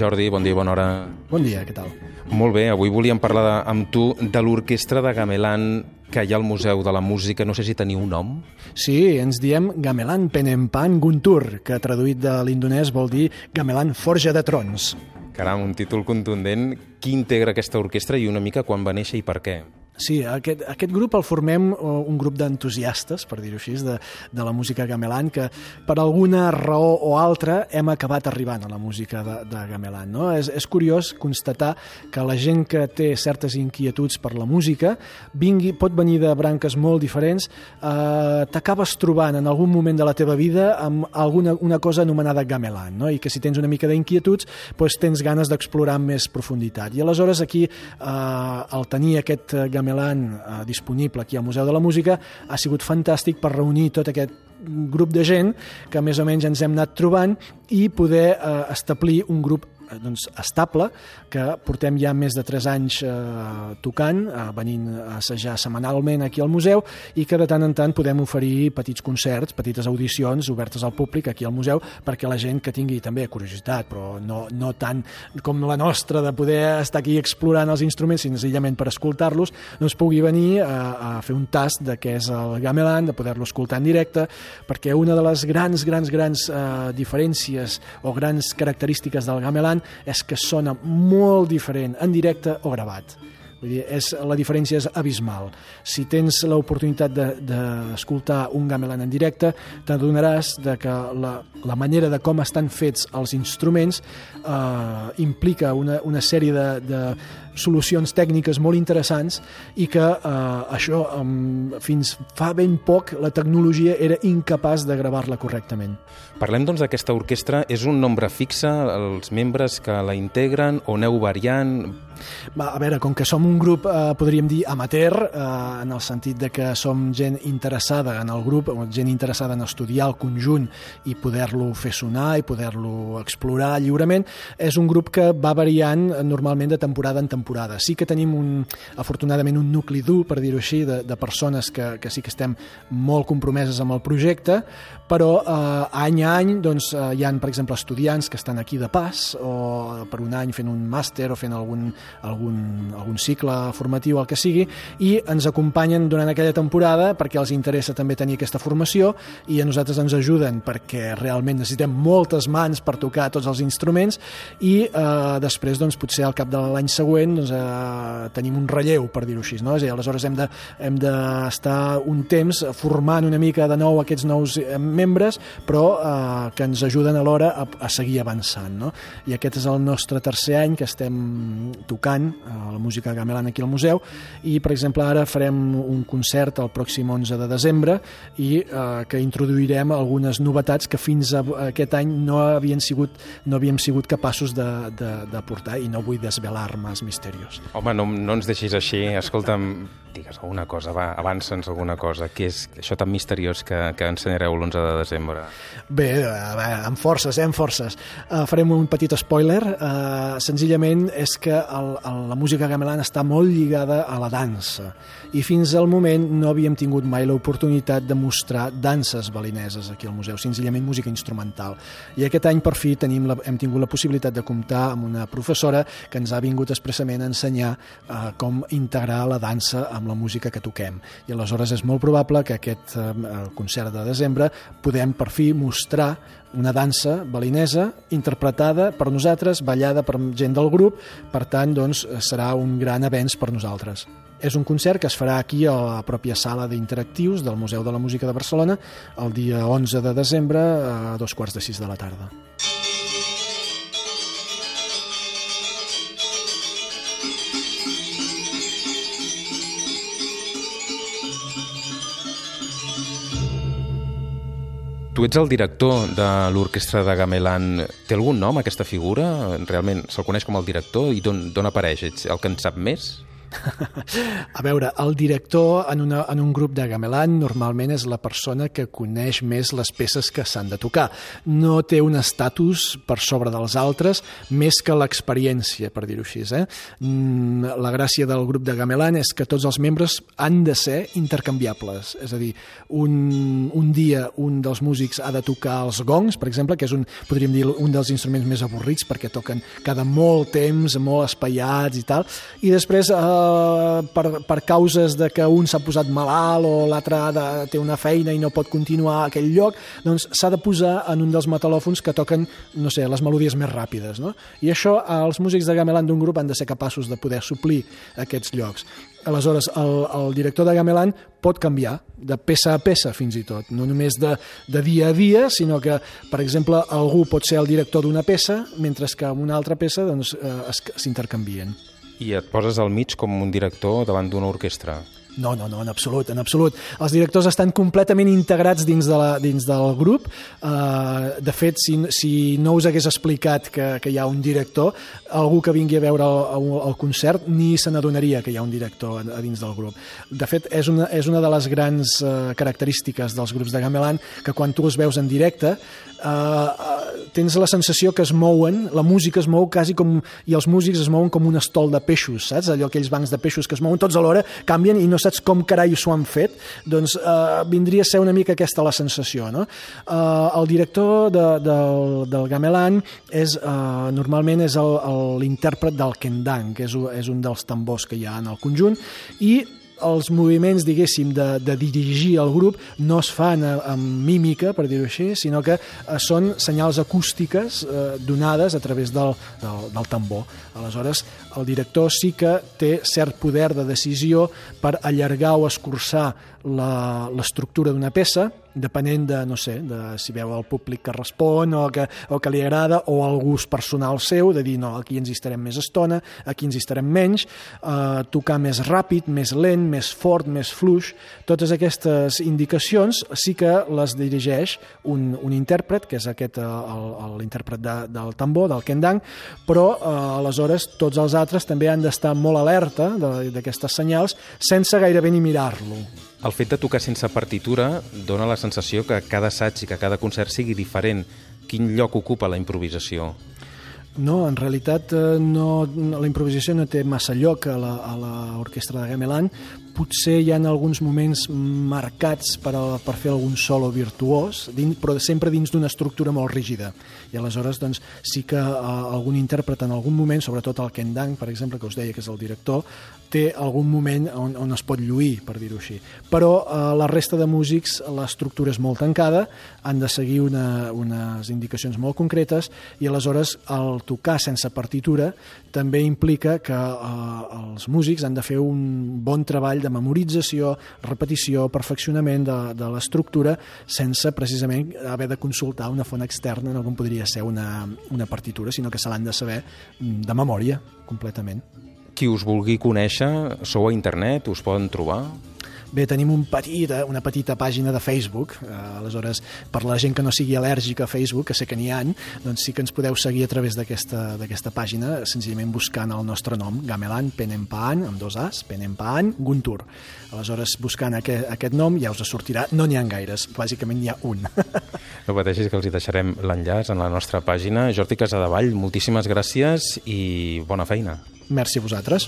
Jordi, bon dia, bona hora. Bon dia, què tal? Molt bé, avui volíem parlar de, amb tu de l'orquestra de Gamelan que hi ha al Museu de la Música. No sé si teniu un nom. Sí, ens diem Gamelan Penempan Guntur, que traduït de l'indonès vol dir Gamelan Forja de Trons. Caram, un títol contundent. Qui integra aquesta orquestra i una mica quan va néixer i per què? Sí, aquest, aquest grup el formem uh, un grup d'entusiastes, per dir-ho així, de, de la música gamelan, que per alguna raó o altra hem acabat arribant a la música de, de gamelan. No? És, és curiós constatar que la gent que té certes inquietuds per la música vingui, pot venir de branques molt diferents, eh, t'acabes trobant en algun moment de la teva vida amb alguna una cosa anomenada gamelan, no? i que si tens una mica d'inquietuds doncs tens ganes d'explorar amb més profunditat. I aleshores aquí, eh, al tenir aquest gamelan gamelan eh, disponible aquí al Museu de la Música ha sigut fantàstic per reunir tot aquest grup de gent que més o menys ens hem anat trobant i poder eh, establir un grup doncs, estable, que portem ja més de 3 anys eh, tocant, eh, venint a assajar setmanalment aquí al museu i que de tant en tant podem oferir petits concerts, petites audicions obertes al públic aquí al museu perquè la gent que tingui també curiositat, però no, no tant com la nostra de poder estar aquí explorant els instruments senzillament per escoltar-los, doncs pugui venir a, a fer un tast de què és el gamelan, de poder-lo escoltar en directe, perquè una de les grans, grans, grans eh, diferències o grans característiques del gamelan és que sona molt diferent en directe o gravat. Vull dir, és, la diferència és abismal. Si tens l'oportunitat d'escoltar de, de un gamelan en directe, t'adonaràs de que la, la manera de com estan fets els instruments eh, implica una, una sèrie de, de solucions tècniques molt interessants i que eh, això um, fins fa ben poc la tecnologia era incapaç de gravar-la correctament. Parlem doncs d'aquesta orquestra, és un nombre fixe, els membres que la integren o aneu variant? Va, a veure, com que som un grup, eh, podríem dir amateur, eh, en el sentit de que som gent interessada en el grup, gent interessada en estudiar el conjunt i poder-lo fer sonar i poder-lo explorar lliurement, és un grup que va variant normalment de temporada en temporada. Sí que tenim, un, afortunadament, un nucli dur, per dir-ho així, de, de persones que, que sí que estem molt compromeses amb el projecte, però eh, any a any doncs, eh, hi han, per exemple, estudiants que estan aquí de pas o per un any fent un màster o fent algun, algun, algun cicle formatiu, el que sigui, i ens acompanyen durant aquella temporada perquè els interessa també tenir aquesta formació i a nosaltres ens ajuden perquè realment necessitem moltes mans per tocar tots els instruments i eh, després, doncs, potser al cap de l'any següent doncs, eh, tenim un relleu, per dir-ho així. No? És a dir, aleshores hem d'estar de, hem un temps formant una mica de nou aquests nous eh, membres, però eh, que ens ajuden alhora a, a seguir avançant. No? I aquest és el nostre tercer any que estem tocant eh, la música gamelan aquí al museu i, per exemple, ara farem un concert el pròxim 11 de desembre i eh, que introduirem algunes novetats que fins a aquest any no havien sigut, no havíem sigut capaços de, de, de portar i no vull desvelar més misteriós. Home, no, no ens deixis així. Escolta'm, digues alguna cosa, va, avança'ns alguna cosa. Què és això tan misteriós que, que ensenyareu l'11 de desembre? Bé, a amb forces, eh, amb forces. Uh, farem un petit spoiler. Uh, senzillament és que el, el, la música gamelan està molt lligada a la dansa i fins al moment no havíem tingut mai l'oportunitat de mostrar danses balineses aquí al museu, senzillament música instrumental. I aquest any, per fi, tenim la, hem tingut la possibilitat de comptar amb una professora que ens ha vingut expressament a ensenyar uh, com integrar la dansa amb la música que toquem. I aleshores és molt probable que aquest uh, concert de desembre podem per fi mostrar una dansa balinesa interpretada per nosaltres, ballada per gent del grup, per tant, doncs, serà un gran avenç per nosaltres. És un concert que es farà aquí a la pròpia sala d'interactius del Museu de la Música de Barcelona el dia 11 de desembre a dos quarts de sis de la tarda. Tu ets el director de l'orquestra de Gamelan. Té algun nom, aquesta figura? Realment se'l coneix com el director i d'on apareix? Ets el que en sap més? A veure, el director en, una, en un grup de gamelan normalment és la persona que coneix més les peces que s'han de tocar. No té un estatus per sobre dels altres més que l'experiència, per dir-ho així. Eh? Mm, la gràcia del grup de gamelan és que tots els membres han de ser intercanviables. És a dir, un, un dia un dels músics ha de tocar els gongs, per exemple, que és un, podríem dir, un dels instruments més avorrits perquè toquen cada molt temps, molt espaiats i tal, i després eh, per, per causes de que un s'ha posat malalt o l'altre té una feina i no pot continuar a aquell lloc, doncs s'ha de posar en un dels metalòfons que toquen, no sé, les melodies més ràpides. No? I això els músics de gamelan d'un grup han de ser capaços de poder suplir aquests llocs. Aleshores, el, el director de gamelan pot canviar de peça a peça fins i tot, no només de, de dia a dia, sinó que, per exemple, algú pot ser el director d'una peça, mentre que una altra peça doncs, eh, s'intercanvien. I et poses al mig com un director davant d'una orquestra. No, no, no, en absolut, en absolut. Els directors estan completament integrats dins, de la, dins del grup. Uh, de fet, si, si no us hagués explicat que, que hi ha un director, algú que vingui a veure el, el concert ni se n'adonaria que hi ha un director a, a dins del grup. De fet, és una, és una de les grans uh, característiques dels grups de gamelan que quan tu els veus en directe uh, tens la sensació que es mouen, la música es mou quasi com, i els músics es mouen com un estol de peixos, saps? Allò, aquells bancs de peixos que es mouen tots alhora, canvien i no saps com carai s'ho han fet, doncs uh, vindria a ser una mica aquesta la sensació, no? Uh, el director de, del, del gamelan és, uh, normalment és l'intèrpret del kendang, que és, és un dels tambors que hi ha en el conjunt, i els moviments, diguéssim, de, de dirigir el grup no es fan amb mímica, per dir-ho així, sinó que eh, són senyals acústiques eh, donades a través del, del, del tambor. Aleshores, el director sí que té cert poder de decisió per allargar o escurçar l'estructura d'una peça, depenent de, no sé, de si veu el públic que respon o que, o que li agrada o el gust personal seu, de dir, no, aquí ens hi estarem més estona, aquí ens hi estarem menys, eh, tocar més ràpid, més lent, més fort, més fluix, totes aquestes indicacions sí que les dirigeix un, un intèrpret, que és aquest eh, l'intèrpret de, del tambor, del kendang, però eh, aleshores tots els altres també han d'estar molt alerta d'aquestes senyals sense gairebé ni mirar-lo. El fet de tocar sense partitura dona la sensació que cada assaig i que cada concert sigui diferent. Quin lloc ocupa la improvisació? No, en realitat eh, no, la improvisació no té massa lloc a l'orquestra de Gamelan. Potser hi ha alguns moments marcats per, a, per fer algun solo virtuós, dins, però sempre dins d'una estructura molt rígida. I aleshores doncs, sí que uh, algun intèrpret en algun moment, sobretot el Ken Dang, per exemple, que us deia que és el director, té algun moment on, on es pot lluir, per dir-ho així. Però eh, la resta de músics l'estructura és molt tancada, han de seguir una, unes indicacions molt concretes i aleshores el tocar sense partitura també implica que eh, els músics han de fer un bon treball de memorització, repetició, perfeccionament de, de l'estructura sense precisament haver de consultar una font externa, no com podria ser una, una partitura, sinó que se l'han de saber de memòria completament qui us vulgui conèixer, sou a internet, us poden trobar? Bé, tenim un petit, una petita pàgina de Facebook, eh, aleshores, per la gent que no sigui al·lèrgica a Facebook, que sé que n'hi ha, doncs sí que ens podeu seguir a través d'aquesta pàgina, senzillament buscant el nostre nom, Gamelan Penempaan, amb dos As, Penempaan Guntur. Aleshores, buscant aquest, aquest nom ja us sortirà, no n'hi ha gaires, bàsicament n'hi ha un. No pateixis que els hi deixarem l'enllaç en la nostra pàgina. Jordi Casadevall, moltíssimes gràcies i bona feina. Merci a vosaltres.